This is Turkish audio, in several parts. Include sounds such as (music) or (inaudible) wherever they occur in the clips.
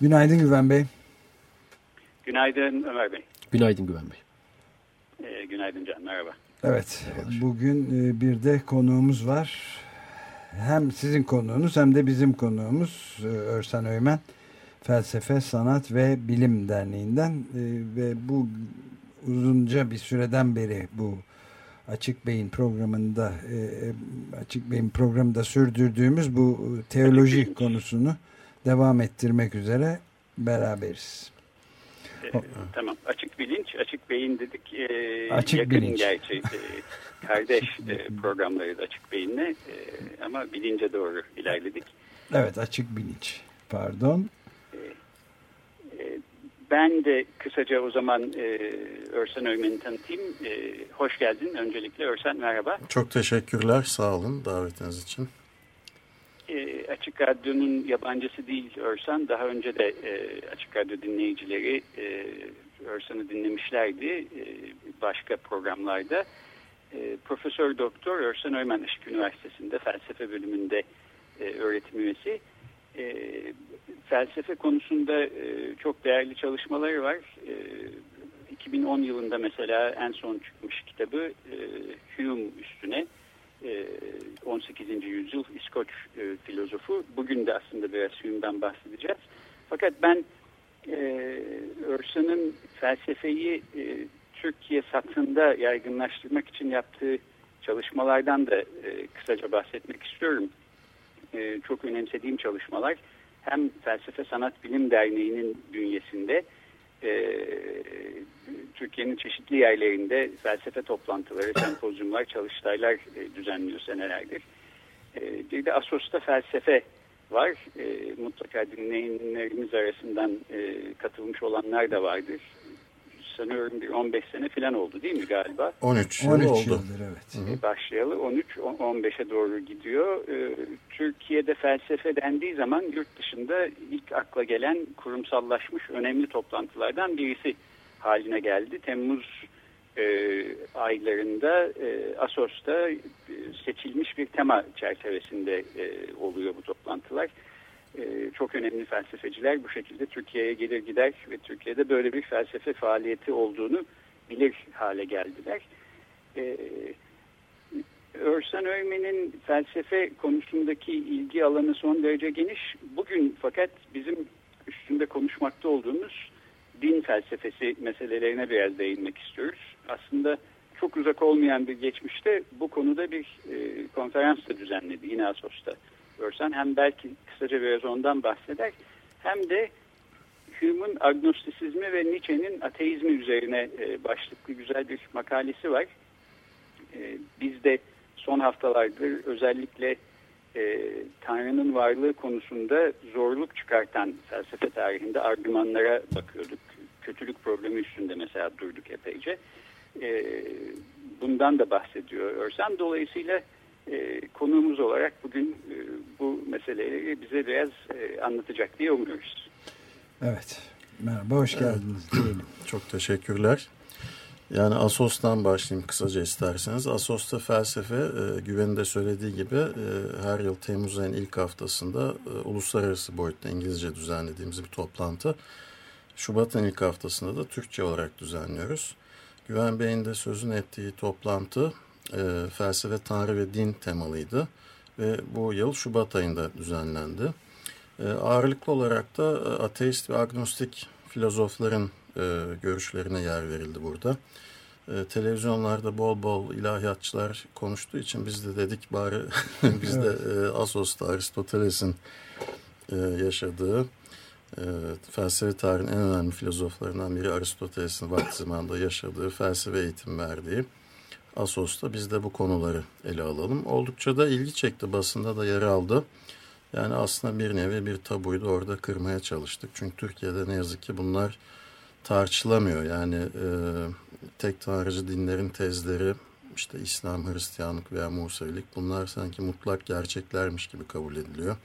Günaydın Güven Bey. Günaydın Ömer Bey. Günaydın Güven Bey. Ee, günaydın Can, merhaba. Evet, bugün e, bir de konuğumuz var. Hem sizin konuğunuz hem de bizim konuğumuz e, Örsen Öymen. Felsefe, Sanat ve Bilim Derneği'nden e, ve bu uzunca bir süreden beri bu Açık Beyin programında Açık Beyin programında sürdürdüğümüz bu teoloji konusunu devam ettirmek üzere beraberiz. Ee, tamam. Açık bilinç, açık beyin dedik. Ee, açık yakın bilinç. gerçi. Ee, kardeş e, programları da açık beyinle e, ama bilince doğru ilerledik. Evet açık bilinç. Pardon. Ee, ben de kısaca o zaman e, Örsen Öymen'i tanıtayım. E, hoş geldin. Öncelikle Örsen merhaba. Çok teşekkürler. Sağ olun davetiniz için. E, Açık Radyo'nun yabancısı değil Örsen. Daha önce de e, Açık Radyo dinleyicileri e, Örsen'i dinlemişlerdi e, başka programlarda. E, Profesör Doktor Örsen Öymen Işık Üniversitesi'nde felsefe bölümünde e, öğretim üyesi. E, felsefe konusunda çok değerli çalışmaları var. E, 2010 yılında mesela en son çıkmış kitabı Hume üstüne. 18. yüzyıl İskoç e, filozofu. Bugün de aslında biraz Hume'dan bahsedeceğiz. Fakat ben e, Örsen'in felsefeyi e, Türkiye satında yaygınlaştırmak için yaptığı çalışmalardan da e, kısaca bahsetmek istiyorum. E, çok önemsediğim çalışmalar hem Felsefe Sanat Bilim Derneği'nin bünyesinde e, Türkiye'nin çeşitli yerlerinde felsefe toplantıları, sempozyumlar, çalıştaylar e, düzenliyor senelerdir. E, bir de Asos'ta felsefe var. E, mutlaka dinleyenlerimiz arasından e, katılmış olanlar da vardır. Sanıyorum bir 15 sene falan oldu değil mi galiba? 13 13 yıl oldu. yıldır evet. E, başlayalı 13-15'e doğru gidiyor. E, Türkiye'de felsefe dendiği zaman yurt dışında ilk akla gelen kurumsallaşmış önemli toplantılardan birisi haline geldi. Temmuz e, aylarında e, Asos'ta e, seçilmiş bir tema çerçevesinde e, oluyor bu toplantılar. E, çok önemli felsefeciler bu şekilde Türkiye'ye gelir gider ve Türkiye'de böyle bir felsefe faaliyeti olduğunu bilir hale geldiler. E, Örsen Öymen'in felsefe konusundaki ilgi alanı son derece geniş. Bugün fakat bizim üstünde konuşmakta olduğumuz din felsefesi meselelerine biraz değinmek istiyoruz. Aslında çok uzak olmayan bir geçmişte bu konuda bir e, konferans da düzenledi yine Asos'ta. Örsen hem belki kısaca biraz ondan bahseder hem de Hume'un agnostisizmi ve Nietzsche'nin ateizmi üzerine e, başlıklı güzel bir makalesi var. E, biz de son haftalardır özellikle e, Tanrı'nın varlığı konusunda zorluk çıkartan felsefe tarihinde argümanlara bakıyorduk. Kötülük problemi üstünde mesela durduk epeyce. E, bundan da bahsediyor Örsen. Dolayısıyla e, konuğumuz olarak bugün e, bu meseleleri bize biraz e, anlatacak diye umuyoruz. Evet. Merhaba, hoş geldiniz diyelim. (clears throat) Çok teşekkürler. Yani Asos'tan başlayayım kısaca isterseniz. Asos'ta felsefe, e, Güven'in de söylediği gibi e, her yıl Temmuz ayının ilk haftasında e, uluslararası boyutta İngilizce düzenlediğimiz bir toplantı. Şubat'ın ilk haftasında da Türkçe olarak düzenliyoruz. Güven Bey'in de sözün ettiği toplantı e, felsefe, tanrı ve din temalıydı. Ve bu yıl Şubat ayında düzenlendi. E, ağırlıklı olarak da e, ateist ve agnostik filozofların e, görüşlerine yer verildi burada. E, televizyonlarda bol bol ilahiyatçılar konuştuğu için biz de dedik bari (laughs) biz de e, Asos'ta Aristoteles'in e, yaşadığı e, felsefe tarihinin en önemli filozoflarından biri Aristoteles'in vakti zamanında yaşadığı felsefe eğitim verdiği Asos'ta biz de bu konuları ele alalım. Oldukça da ilgi çekti basında da yer aldı. Yani aslında bir nevi bir tabuyu da orada kırmaya çalıştık. Çünkü Türkiye'de ne yazık ki bunlar tartışılamıyor. Yani e, tek tanrıcı dinlerin tezleri işte İslam, Hristiyanlık veya Musevilik bunlar sanki mutlak gerçeklermiş gibi kabul ediliyor.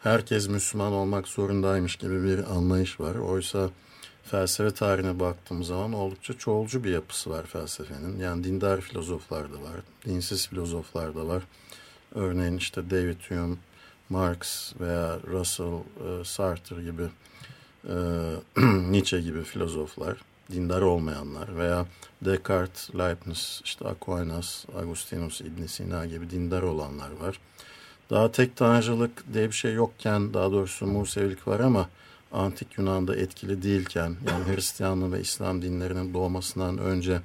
Herkes Müslüman olmak zorundaymış gibi bir anlayış var. Oysa felsefe tarihine baktığımız zaman oldukça çoğulcu bir yapısı var felsefenin. Yani dindar filozoflar da var, dinsiz filozoflar da var. Örneğin işte David Hume, Marx veya Russell, e, Sartre gibi, e, (clears throat) Nietzsche gibi filozoflar, dindar olmayanlar veya Descartes, Leibniz, işte Aquinas, Agustinus, İbn Sina gibi dindar olanlar var. Daha tek tanrıcılık diye bir şey yokken, daha doğrusu Musevilik var ama antik Yunan'da etkili değilken, yani Hristiyanlığı ve İslam dinlerinin doğmasından önce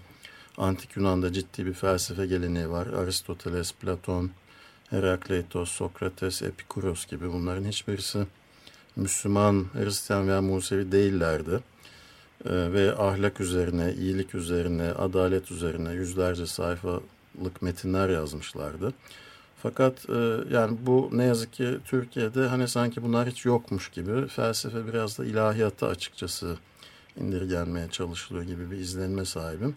antik Yunan'da ciddi bir felsefe geleneği var. Aristoteles, Platon, Herakleitos, Sokrates, Epikuros gibi bunların hiçbirisi Müslüman, Hristiyan veya Musevi değillerdi. Ee, ve ahlak üzerine, iyilik üzerine, adalet üzerine yüzlerce sayfalık metinler yazmışlardı. Fakat e, yani bu ne yazık ki Türkiye'de hani sanki bunlar hiç yokmuş gibi felsefe biraz da ilahiyata açıkçası indirgenmeye çalışılıyor gibi bir izlenime sahibim.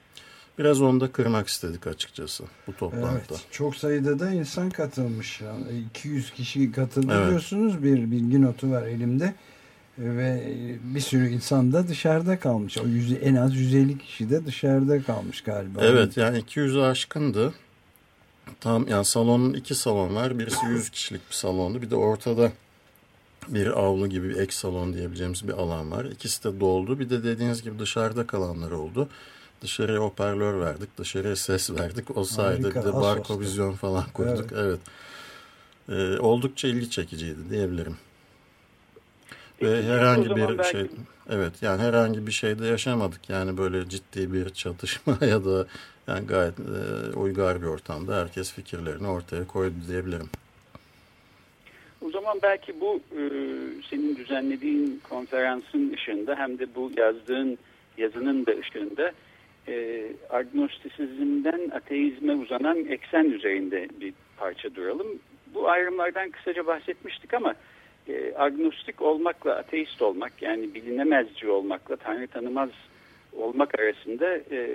Biraz onu da kırmak istedik açıkçası bu toplantıda. Evet, çok sayıda da insan katılmış. 200 kişi katıldı evet. diyorsunuz. Bir bilgi notu var elimde. Ve bir sürü insan da dışarıda kalmış. O yüz, en az 150 kişi de dışarıda kalmış galiba. Evet yani 200'ü aşkındı. Tam yani salonun iki salon var. Birisi 100 kişilik bir salondu. Bir de ortada bir avlu gibi bir ek salon diyebileceğimiz bir alan var. İkisi de doldu. Bir de dediğiniz gibi dışarıda kalanlar oldu. Dışarıya hoparlör verdik, dışarıya ses verdik. O sayede Harika, bir de barko vizyon falan kurduk. Evet. evet. Ee, oldukça ilgi çekiciydi diyebilirim. Ve herhangi bir belki... şey evet yani herhangi bir şeyde yaşamadık. Yani böyle ciddi bir çatışma (laughs) ya da yani gayet e, uygar bir ortamda herkes fikirlerini ortaya koydu diyebilirim. O zaman belki bu e, senin düzenlediğin konferansın ışığında hem de bu yazdığın yazının da ışığında e, agnostisizmden ateizme uzanan eksen üzerinde bir parça duralım. Bu ayrımlardan kısaca bahsetmiştik ama e, agnostik olmakla ateist olmak yani bilinemezci olmakla tanrı tanımaz olmak arasında e,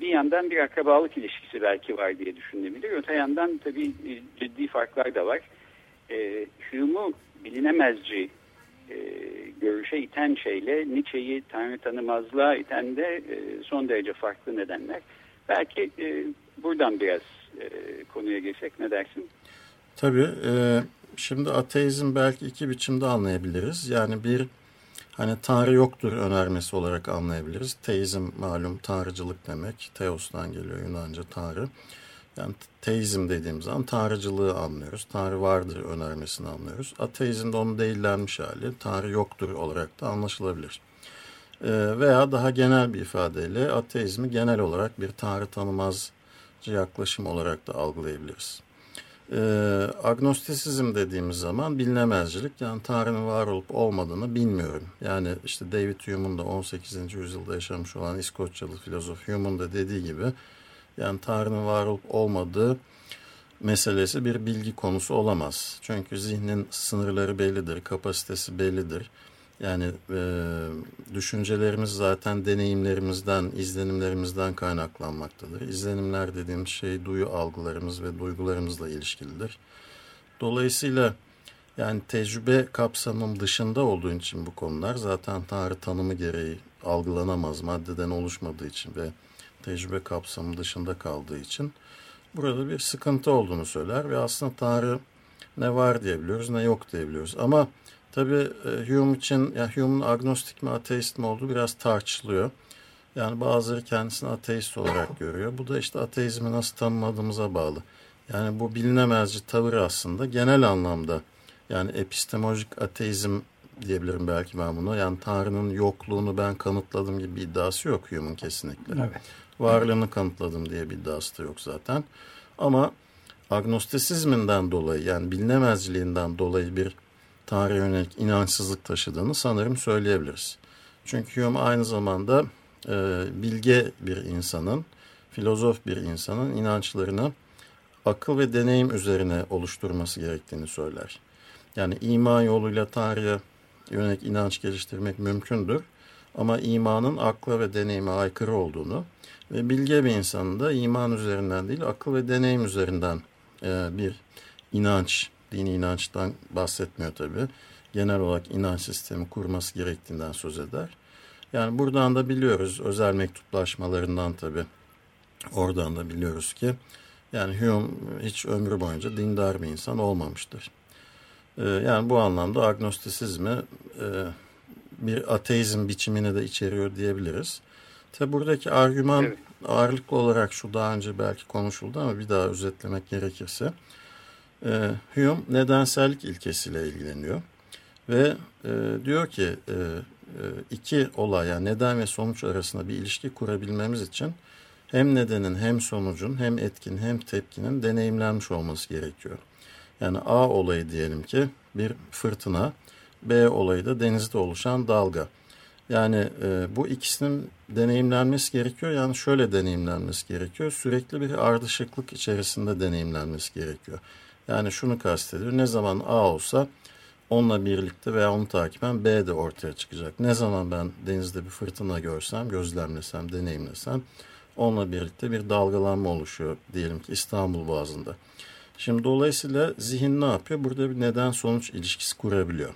bir yandan bir akrabalık ilişkisi belki var diye düşünülebilir. Öte yandan tabii e, ciddi farklar da var. E, Hume'u bilinemezci e, görüşe iten şeyle Nietzsche'yi tanrı tanımazlığa iten de e, son derece farklı nedenler. Belki e, buradan biraz e, konuya geçsek ne dersin? Tabii. E, şimdi ateizm belki iki biçimde anlayabiliriz. Yani bir hani Tanrı yoktur önermesi olarak anlayabiliriz. Teizm malum tanrıcılık demek. Teos'tan geliyor Yunanca Tanrı. Yani teizm dediğimiz zaman tanrıcılığı anlıyoruz. Tanrı vardır önermesini anlıyoruz. Ateizm de onun değillenmiş hali. Tanrı yoktur olarak da anlaşılabilir. Ee, veya daha genel bir ifadeyle ateizmi genel olarak bir tanrı tanımazcı yaklaşım olarak da algılayabiliriz. E, agnostisizm dediğimiz zaman bilinemezcilik yani Tanrı'nın var olup olmadığını bilmiyorum. Yani işte David Hume'un da 18. yüzyılda yaşamış olan İskoçyalı filozof Hume'un da dediği gibi yani Tanrı'nın var olup olmadığı meselesi bir bilgi konusu olamaz. Çünkü zihnin sınırları bellidir, kapasitesi bellidir. Yani e, düşüncelerimiz zaten deneyimlerimizden, izlenimlerimizden kaynaklanmaktadır. İzlenimler dediğimiz şey duyu algılarımız ve duygularımızla ilişkilidir. Dolayısıyla yani tecrübe kapsamım dışında olduğu için bu konular zaten Tanrı tanımı gereği algılanamaz maddeden oluşmadığı için ve tecrübe kapsamı dışında kaldığı için burada bir sıkıntı olduğunu söyler ve aslında Tanrı ne var diyebiliyoruz ne yok diyebiliyoruz. Ama Tabii e, Hume için, yani Hume'un agnostik mi ateist mi olduğu biraz tartışılıyor. Yani bazıları kendisini ateist olarak görüyor. Bu da işte ateizmi nasıl tanımladığımıza bağlı. Yani bu bilinemezci tavır aslında genel anlamda yani epistemolojik ateizm diyebilirim belki ben bunu. Yani Tanrı'nın yokluğunu ben kanıtladım gibi bir iddiası yok Hume'un kesinlikle. Evet. Varlığını kanıtladım diye bir iddiası da yok zaten. Ama agnostisizminden dolayı yani bilinemezciliğinden dolayı bir tarihe yönelik inançsızlık taşıdığını sanırım söyleyebiliriz. Çünkü Hume aynı zamanda e, bilge bir insanın, filozof bir insanın inançlarını akıl ve deneyim üzerine oluşturması gerektiğini söyler. Yani iman yoluyla Tanrı'ya yönelik inanç geliştirmek mümkündür. Ama imanın akla ve deneyime aykırı olduğunu ve bilge bir insanın da iman üzerinden değil akıl ve deneyim üzerinden e, bir inanç, dini inançtan bahsetmiyor tabi. Genel olarak inanç sistemi kurması gerektiğinden söz eder. Yani buradan da biliyoruz özel mektuplaşmalarından tabi. Oradan da biliyoruz ki yani Hume hiç ömrü boyunca dindar bir insan olmamıştır. Ee, yani bu anlamda agnostisizmi e, bir ateizm biçimini de içeriyor diyebiliriz. Tabi buradaki argüman evet. ağırlıklı olarak şu daha önce belki konuşuldu ama bir daha özetlemek gerekirse e, Hume nedensellik ilkesiyle ilgileniyor ve e, diyor ki e, e, iki olay yani neden ve sonuç arasında bir ilişki kurabilmemiz için hem nedenin hem sonucun hem etkin hem tepkinin deneyimlenmiş olması gerekiyor. Yani A olayı diyelim ki bir fırtına, B olayı da denizde oluşan dalga. Yani e, bu ikisinin deneyimlenmesi gerekiyor. Yani şöyle deneyimlenmesi gerekiyor. Sürekli bir ardışıklık içerisinde deneyimlenmesi gerekiyor. Yani şunu kastediyor. Ne zaman A olsa onunla birlikte veya onu takiben B de ortaya çıkacak. Ne zaman ben denizde bir fırtına görsem, gözlemlesem, deneyimlesem onunla birlikte bir dalgalanma oluşuyor diyelim ki İstanbul Boğazı'nda. Şimdi dolayısıyla zihin ne yapıyor? Burada bir neden sonuç ilişkisi kurabiliyor.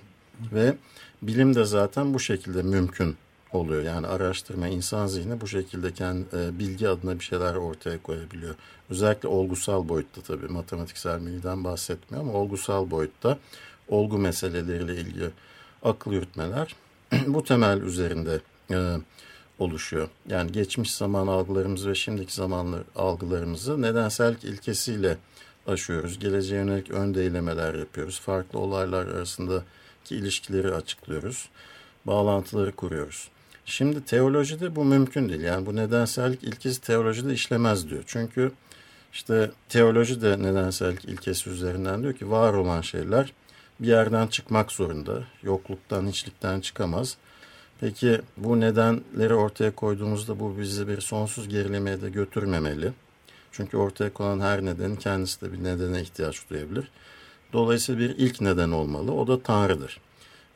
Ve bilim de zaten bu şekilde mümkün oluyor. Yani araştırma, insan zihni bu şekilde kendi e, bilgi adına bir şeyler ortaya koyabiliyor. Özellikle olgusal boyutta tabii matematiksel bilgiden bahsetmiyor ama olgusal boyutta olgu meseleleriyle ilgili akıl yürütmeler (clears throat) bu temel üzerinde e, oluşuyor. Yani geçmiş zaman algılarımızı ve şimdiki zaman algılarımızı nedensellik ilkesiyle aşıyoruz. Geleceğe yönelik ön değilemeler yapıyoruz. Farklı olaylar arasındaki ilişkileri açıklıyoruz. Bağlantıları kuruyoruz. Şimdi teolojide bu mümkün değil. Yani bu nedensellik ilkesi teolojide işlemez diyor. Çünkü işte teoloji de nedensellik ilkesi üzerinden diyor ki var olan şeyler bir yerden çıkmak zorunda. Yokluktan, hiçlikten çıkamaz. Peki bu nedenleri ortaya koyduğumuzda bu bizi bir sonsuz gerilemeye de götürmemeli. Çünkü ortaya konan her nedenin kendisi de bir nedene ihtiyaç duyabilir. Dolayısıyla bir ilk neden olmalı. O da Tanrı'dır.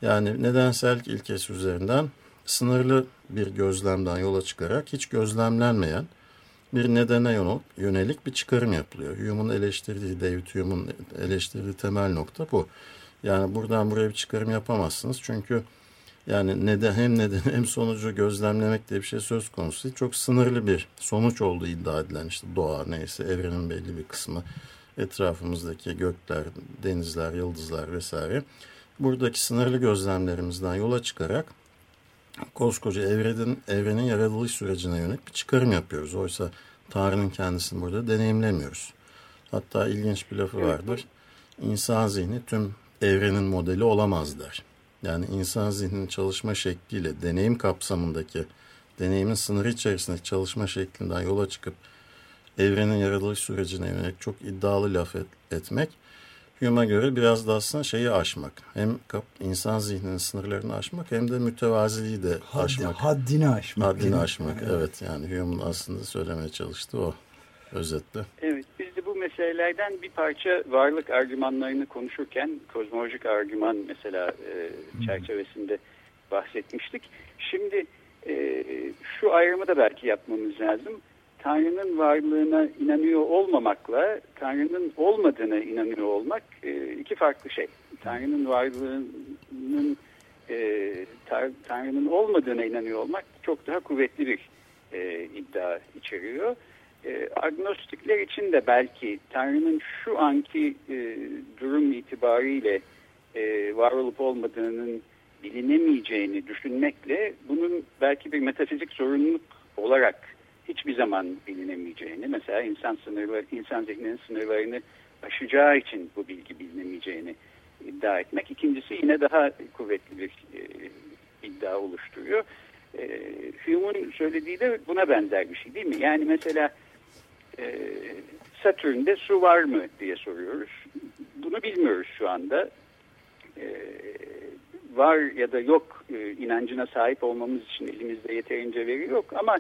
Yani nedensellik ilkesi üzerinden sınırlı bir gözlemden yola çıkarak hiç gözlemlenmeyen bir nedene yönelik bir çıkarım yapılıyor. Hume'un eleştirdiği, David Hume'un eleştirdiği temel nokta bu. Yani buradan buraya bir çıkarım yapamazsınız. Çünkü yani neden hem neden hem sonucu gözlemlemek diye bir şey söz konusu değil. Çok sınırlı bir sonuç olduğu iddia edilen işte doğa neyse evrenin belli bir kısmı etrafımızdaki gökler, denizler, yıldızlar vesaire. Buradaki sınırlı gözlemlerimizden yola çıkarak koskoca evrenin, evrenin yaratılış sürecine yönelik bir çıkarım yapıyoruz. Oysa Tanrı'nın kendisini burada deneyimlemiyoruz. Hatta ilginç bir lafı vardır. İnsan zihni tüm evrenin modeli olamaz der. Yani insan zihninin çalışma şekliyle deneyim kapsamındaki, deneyimin sınırı içerisindeki çalışma şeklinden yola çıkıp evrenin yaratılış sürecine yönelik çok iddialı laf et, etmek Hume'a göre biraz da aslında şeyi aşmak. Hem insan zihninin sınırlarını aşmak hem de mütevaziliği de Haddi, aşmak. Haddini aşmak. Haddini aşmak evet. evet yani Hume'un aslında söylemeye çalıştığı o özetle. Evet biz de bu meselelerden bir parça varlık argümanlarını konuşurken kozmolojik argüman mesela e, çerçevesinde bahsetmiştik. Şimdi e, şu ayrımı da belki yapmamız lazım. Tanrı'nın varlığına inanıyor olmamakla Tanrı'nın olmadığına inanıyor olmak e, iki farklı şey. Tanrı'nın varlığının e, Tanrı'nın olmadığına inanıyor olmak çok daha kuvvetli bir e, iddia içeriyor. E, agnostikler için de belki Tanrı'nın şu anki durum itibariyle e, var olup olmadığının bilinemeyeceğini düşünmekle bunun belki bir metafizik sorumluluk olarak hiçbir zaman bilinemeyeceğini, mesela insan sınırları, insan zihninin sınırlarını aşacağı için bu bilgi bilinemeyeceğini iddia etmek. İkincisi yine daha kuvvetli bir e, iddia oluşturuyor. E, Hume'un söylediği de buna benzer bir şey değil mi? Yani mesela e, Satürn'de su var mı diye soruyoruz. Bunu bilmiyoruz şu anda. E, var ya da yok e, inancına sahip olmamız için elimizde yeterince veri yok ama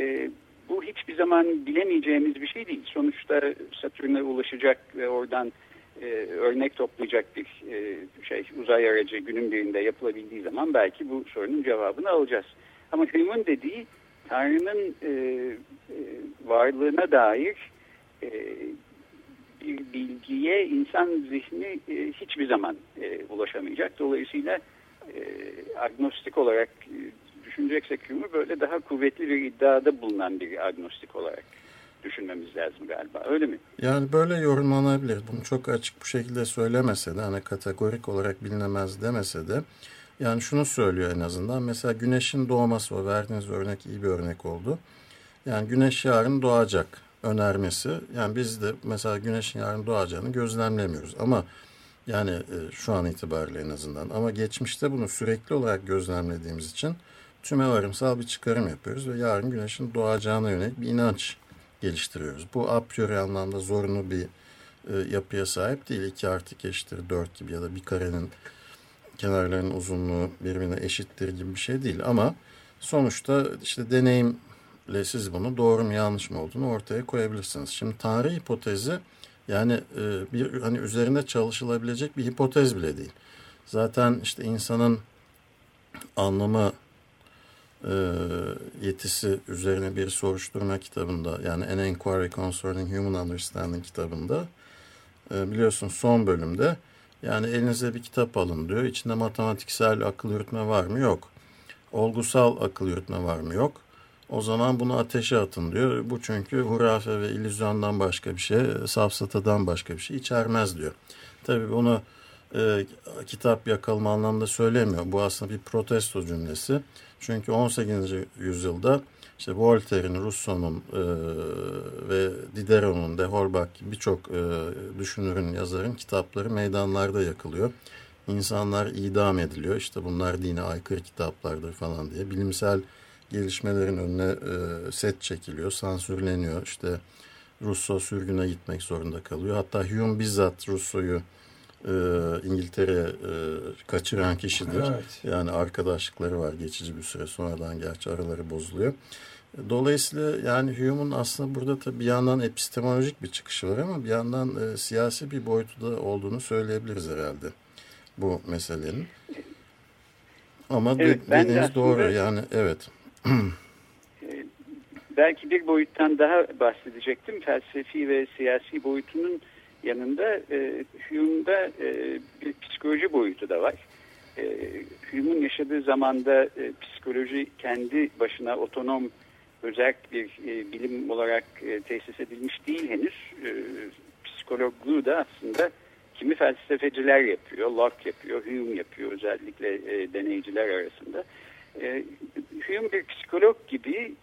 e, bu hiçbir zaman bilemeyeceğimiz bir şey değil. Sonuçta Satürn'e ulaşacak ve oradan e, örnek toplayacak bir e, şey uzay aracı günün birinde yapılabildiği zaman belki bu sorunun cevabını alacağız. Ama Hume'un dediği Tanrı'nın e, e, varlığına dair e, bir bilgiye insan zihni e, hiçbir zaman e, ulaşamayacak. Dolayısıyla e, agnostik olarak e, düşüneceksek Hume'u böyle daha kuvvetli bir iddiada bulunan bir agnostik olarak düşünmemiz lazım galiba. Öyle mi? Yani böyle yorumlanabilir. Bunu çok açık bu şekilde söylemese de hani kategorik olarak bilinemez demese de yani şunu söylüyor en azından. Mesela güneşin doğması o verdiğiniz örnek iyi bir örnek oldu. Yani güneş yarın doğacak önermesi. Yani biz de mesela güneşin yarın doğacağını gözlemlemiyoruz. Ama yani e, şu an itibariyle en azından. Ama geçmişte bunu sürekli olarak gözlemlediğimiz için tümevarımsal bir çıkarım yapıyoruz ve yarın güneşin doğacağına yönelik bir inanç geliştiriyoruz. Bu a priori anlamda zorunlu bir e, yapıya sahip değil. 2 artı 2 eşittir 4 gibi ya da bir karenin kenarlarının uzunluğu birbirine eşittir gibi bir şey değil. Ama sonuçta işte deneyimle siz bunu doğru mu yanlış mı olduğunu ortaya koyabilirsiniz. Şimdi Tanrı hipotezi yani e, bir hani üzerinde çalışılabilecek bir hipotez bile değil. Zaten işte insanın anlamı e, yetisi üzerine bir soruşturma kitabında yani An Inquiry Concerning Human Understanding kitabında e, biliyorsun son bölümde yani elinize bir kitap alın diyor. İçinde matematiksel akıl yürütme var mı? Yok. Olgusal akıl yürütme var mı? Yok. O zaman bunu ateşe atın diyor. Bu çünkü hurafe ve illüzyondan başka bir şey, safsatadan başka bir şey içermez diyor. Tabii bunu e, kitap yakalma anlamda söylemiyor. Bu aslında bir protesto cümlesi. Çünkü 18. yüzyılda işte Voltaire'in, Rousseau'nun e, ve Diderot'un, de Holbach birçok e, düşünürün, yazarın kitapları meydanlarda yakılıyor. İnsanlar idam ediliyor. İşte bunlar dine aykırı kitaplardır falan diye. Bilimsel gelişmelerin önüne e, set çekiliyor, sansürleniyor. İşte Rousseau sürgüne gitmek zorunda kalıyor. Hatta Hume bizzat Rousseau'yu e, İngiltere'ye e, kaçıran kişidir. Evet. Yani arkadaşlıkları var geçici bir süre sonradan gerçi araları bozuluyor. Dolayısıyla yani Hume'un aslında burada tabii bir yandan epistemolojik bir çıkışı var ama bir yandan e, siyasi bir boyutu da olduğunu söyleyebiliriz herhalde bu meselenin. Ama evet, de, dediğiniz de doğru yani evet. E, belki bir boyuttan daha bahsedecektim. Felsefi ve siyasi boyutunun yanında e, Hume'da e, bir psikoloji boyutu da var. E, Hume'un yaşadığı zamanda e, psikoloji kendi başına otonom özel bir e, bilim olarak tesis edilmiş değil henüz. E, psikologluğu da aslında kimi felsefeciler yapıyor, Locke yapıyor, Hume yapıyor özellikle deneyiciler arasında. Hume bir psikolog gibi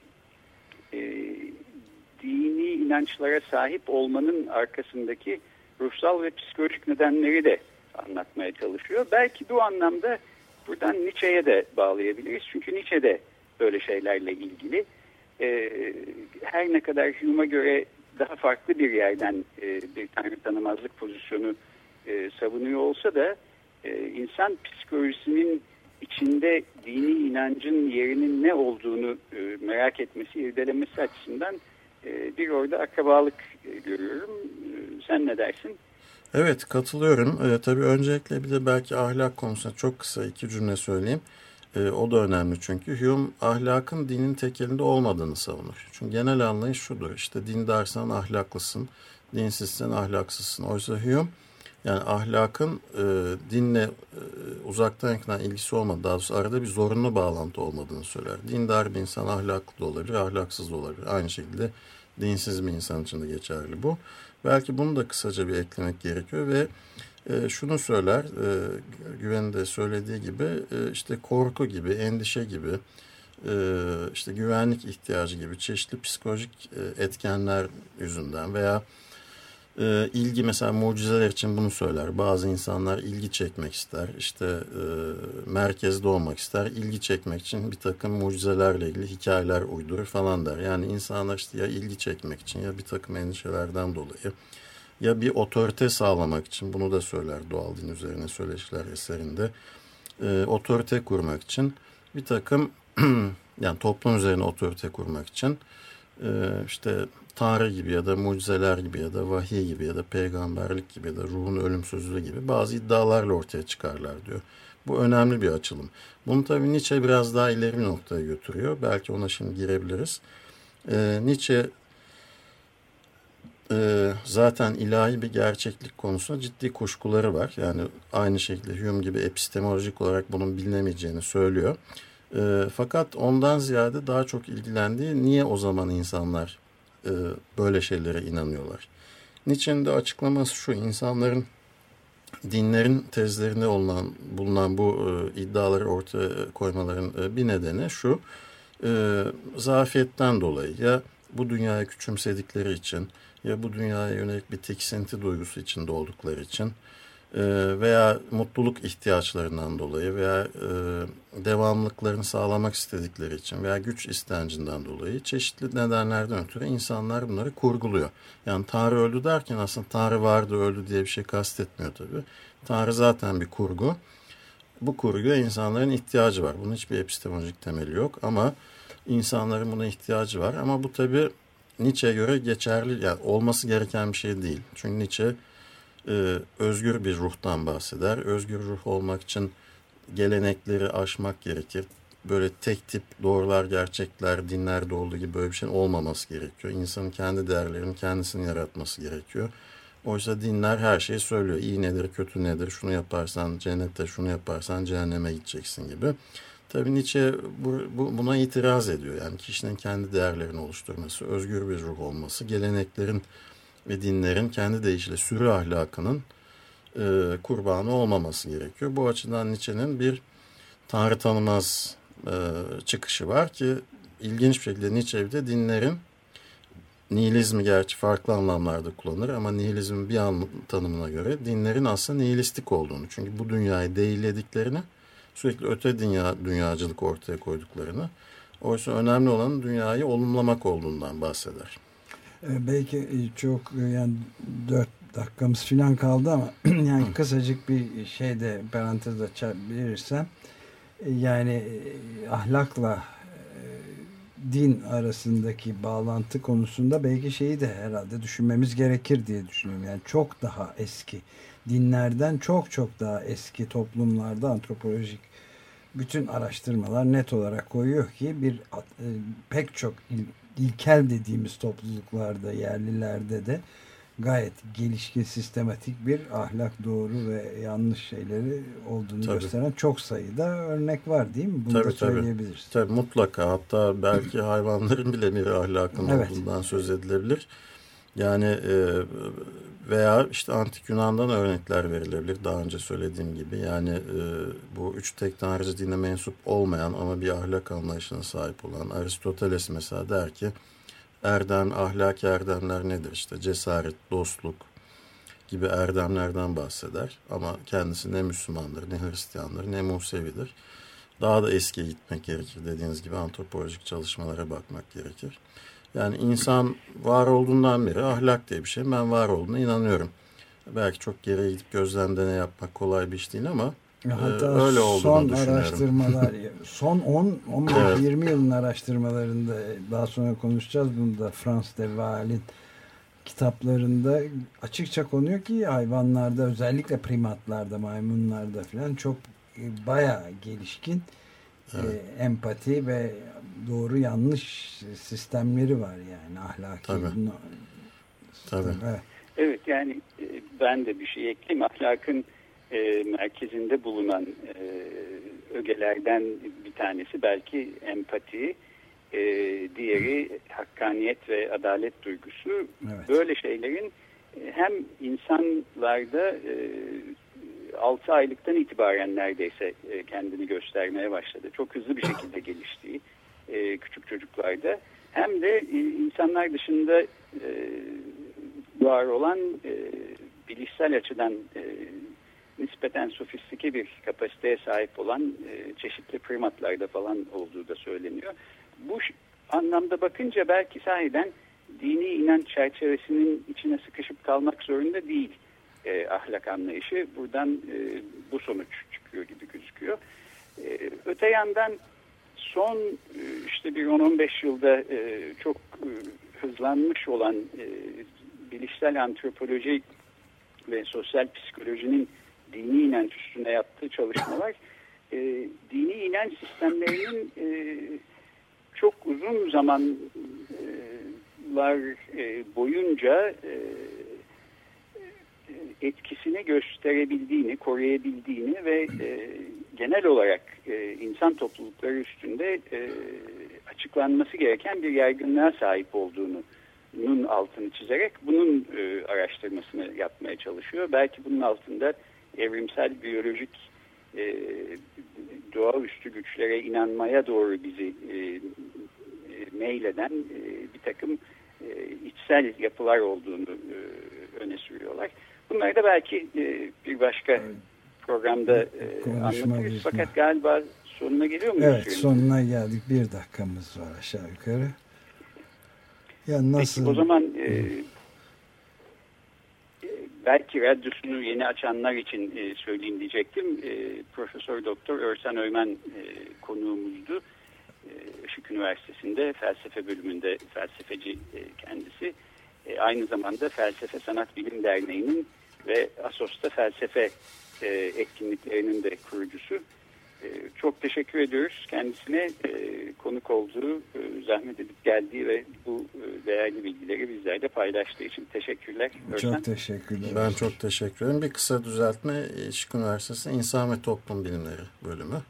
inançlara sahip olmanın arkasındaki ruhsal ve psikolojik nedenleri de anlatmaya çalışıyor. Belki bu anlamda buradan Nietzsche'ye de bağlayabiliriz. Çünkü Nietzsche de böyle şeylerle ilgili. E, her ne kadar Hume'a göre daha farklı bir yerden e, bir tanrı tanımazlık pozisyonu e, savunuyor olsa da e, insan psikolojisinin içinde dini inancın yerinin ne olduğunu merak etmesi, irdelemesi açısından e, bir orada akrabalık e, görüyorum. E, sen ne dersin? Evet katılıyorum. E, tabii öncelikle bir de belki ahlak konusunda çok kısa iki cümle söyleyeyim. E, o da önemli çünkü Hume ahlakın dinin tekelinde olmadığını savunur. Çünkü genel anlayış şudur. İşte dindarsan ahlaklısın, dinsizsen ahlaksızsın. Oysa Hume yani ahlakın e, dinle e, uzaktan yakından ilgisi olmadığı, daha doğrusu arada bir zorunlu bağlantı olmadığını söyler. Dindar bir insan ahlaklı da olabilir, ahlaksız da olabilir. Aynı şekilde dinsiz bir insan için de geçerli bu. Belki bunu da kısaca bir eklemek gerekiyor ve e, şunu söyler, e, Güven'in de söylediği gibi e, işte korku gibi, endişe gibi, e, işte güvenlik ihtiyacı gibi çeşitli psikolojik e, etkenler yüzünden veya e, ilgi mesela mucizeler için bunu söyler. Bazı insanlar ilgi çekmek ister. İşte e, merkezde olmak ister. ilgi çekmek için bir takım mucizelerle ilgili hikayeler uydurur falan der. Yani insanlar işte ya ilgi çekmek için ya bir takım endişelerden dolayı ya bir otorite sağlamak için bunu da söyler doğal din üzerine söyleşiler eserinde. E, otorite kurmak için bir takım (clears throat) yani toplum üzerine otorite kurmak için işte Tanrı gibi ya da mucizeler gibi ya da vahiy gibi ya da peygamberlik gibi ya da ruhun ölümsüzlüğü gibi bazı iddialarla ortaya çıkarlar diyor. Bu önemli bir açılım. Bunu tabii Nietzsche biraz daha ileri bir noktaya götürüyor. Belki ona şimdi girebiliriz. Ee, Nietzsche e, zaten ilahi bir gerçeklik konusunda ciddi kuşkuları var. Yani aynı şekilde Hume gibi epistemolojik olarak bunun bilinemeyeceğini söylüyor. E, fakat ondan ziyade daha çok ilgilendiği niye o zaman insanlar e, böyle şeylere inanıyorlar. Nietzsche'nin de açıklaması şu insanların dinlerin tezlerinde olunan, bulunan bu e, iddiaları ortaya koymaların e, bir nedeni şu e, zafiyetten dolayı ya bu dünyayı küçümsedikleri için ya bu dünyaya yönelik bir tiksinti duygusu içinde oldukları için veya mutluluk ihtiyaçlarından dolayı veya e, devamlılıklarını sağlamak istedikleri için veya güç istencinden dolayı çeşitli nedenlerden ötürü insanlar bunları kurguluyor. Yani Tanrı öldü derken aslında Tanrı vardı öldü diye bir şey kastetmiyor tabii. Tanrı zaten bir kurgu. Bu kurguya insanların ihtiyacı var. Bunun hiçbir epistemolojik temeli yok ama insanların buna ihtiyacı var. Ama bu tabii Nietzsche'ye göre geçerli, yani olması gereken bir şey değil. Çünkü Nietzsche e, özgür bir ruhtan bahseder. Özgür ruh olmak için gelenekleri aşmak gerekir. Böyle tek tip doğrular, gerçekler, dinlerde olduğu gibi böyle bir şeyin olmaması gerekiyor. İnsanın kendi değerlerini kendisini yaratması gerekiyor. Oysa dinler her şeyi söylüyor. İyi nedir, kötü nedir, şunu yaparsan cennette, şunu yaparsan cehenneme gideceksin gibi. Tabii Nietzsche bu, bu, buna itiraz ediyor. Yani kişinin kendi değerlerini oluşturması, özgür bir ruh olması, geleneklerin ve dinlerin kendi deyişiyle sürü ahlakının e, kurbanı olmaması gerekiyor. Bu açıdan Nietzsche'nin bir tanrı tanımaz e, çıkışı var ki ilginç bir şekilde Nietzsche'de dinlerin nihilizmi gerçi farklı anlamlarda kullanır ama nihilizmin bir an tanımına göre dinlerin aslında nihilistik olduğunu. Çünkü bu dünyayı değillediklerini sürekli öte dünya dünyacılık ortaya koyduklarını oysa önemli olan dünyayı olumlamak olduğundan bahseder. Ee, belki e, çok e, yani dört dakikamız falan kaldı ama (clears throat) yani kısacık bir şey de parantez açabilirsem e, yani ahlakla din arasındaki bağlantı konusunda belki şeyi de herhalde düşünmemiz gerekir diye düşünüyorum. Yani çok daha eski dinlerden çok çok daha eski toplumlarda antropolojik bütün araştırmalar net olarak koyuyor ki bir pek çok ilkel dediğimiz topluluklarda, yerlilerde de gayet gelişkin, sistematik bir ahlak doğru ve yanlış şeyleri olduğunu tabii. gösteren çok sayıda örnek var değil mi? Bunu tabii, da söyleyebiliriz. Tabii. tabii mutlaka. Hatta belki hayvanların bile bir ahlakın evet. olduğundan söz edilebilir. Yani e, veya işte antik Yunan'dan örnekler verilebilir daha önce söylediğim gibi. Yani e, bu üç tek tanrıcı dine mensup olmayan ama bir ahlak anlayışına sahip olan Aristoteles mesela der ki erdem, ahlak erdemler nedir? İşte cesaret, dostluk gibi erdemlerden bahseder. Ama kendisi ne Müslümandır, ne Hristiyandır, ne Musevidir. Daha da eskiye gitmek gerekir. Dediğiniz gibi antropolojik çalışmalara bakmak gerekir. Yani insan var olduğundan beri ahlak diye bir şey. Ben var olduğuna inanıyorum. Belki çok geriye gidip gözlemde ne yapmak kolay bir iş değil ama e, Hatta öyle olduğunu son araştırmalar, (laughs) son 10 15 (laughs) evet. 20 yılın araştırmalarında daha sonra konuşacağız bunu da Frans de Waal'in kitaplarında açıkça konuyor ki hayvanlarda özellikle primatlarda, maymunlarda falan çok e, bayağı gelişkin evet. e, empati ve doğru yanlış sistemleri var yani ahlaki. Tabii. Bunu, Tabii. Evet. evet yani e, ben de bir şey ekleyeyim. Ahlakın e, merkezinde bulunan e, ögelerden bir tanesi belki empati, e, diğeri hakkaniyet ve adalet duygusu. Evet. Böyle şeylerin e, hem insanlarda e, 6 aylıktan itibaren neredeyse e, kendini göstermeye başladı. Çok hızlı bir şekilde geliştiği e, küçük çocuklarda hem de e, insanlar dışında var olan bilişsel açıdan nispeten sofistike bir kapasiteye sahip olan çeşitli primatlarda falan olduğu da söyleniyor. Bu anlamda bakınca belki sahiden dini inanç çerçevesinin içine sıkışıp kalmak zorunda değil e, ahlak anlayışı. Buradan e, bu sonuç çıkıyor gibi gözüküyor. E, öte yandan son e, işte bir 10-15 yılda e, çok e, hızlanmış olan e, bilişsel antropoloji ve sosyal psikolojinin dini inanç üstüne yaptığı çalışmalar e, dini inanç sistemlerinin e, çok uzun zamanlar e, boyunca e, etkisini gösterebildiğini, koruyabildiğini ve e, genel olarak e, insan toplulukları üstünde e, açıklanması gereken bir yaygınlığa sahip olduğunu bunun altını çizerek bunun e, araştırmasını yapmaya çalışıyor. Belki bunun altında evrimsel biyolojik e, doğaüstü güçlere inanmaya doğru bizi e, e, meyleden e, bir takım e, içsel yapılar olduğunu e, öne sürüyorlar. Bunları da belki e, bir başka evet. programda e, anlatırız. Fakat galiba sonuna geliyor muyuz? Evet sonuna geldik. Bir dakikamız var aşağı yukarı. Ya nasıl? Peki o zaman e, belki radyosunu yeni açanlar için e, söyleyeyim diyecektim. E, Profesör Doktor Örsen Öymen e, konuğumuzdu. E, Işık Üniversitesi'nde felsefe bölümünde felsefeci e, kendisi. E, aynı zamanda Felsefe Sanat Bilim Derneği'nin ve Asos'ta felsefe e, etkinliklerinin de kurucusu. E, çok teşekkür ediyoruz kendisine e, konuk olduğu, e, zahmet edip geldiği ve bu e, değerli bilgileri bizlerle paylaştığı için teşekkürler. Örsen. Çok teşekkürler. Ben çok teşekkür ederim. Bir kısa düzeltme Işık Üniversitesi İnsan ve Toplum Bilimleri bölümü.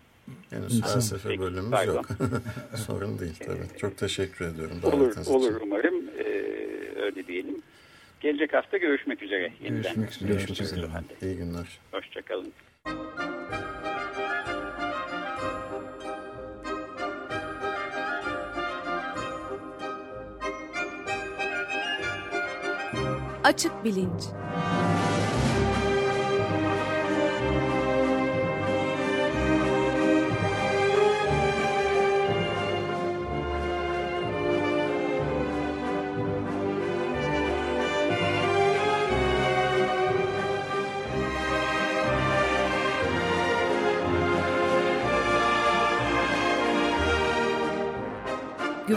Henüz felsefe Peki, bölümümüz pardon. yok. (laughs) Sorun değil tabii. Çok teşekkür ediyorum. Olur, olur için. umarım. Öyle diyelim. Gelecek hafta görüşmek üzere. Yeniden. Görüşmek üzere. Görüşmek üzere. İyi günler. Hoşçakalın. Açık Bilinç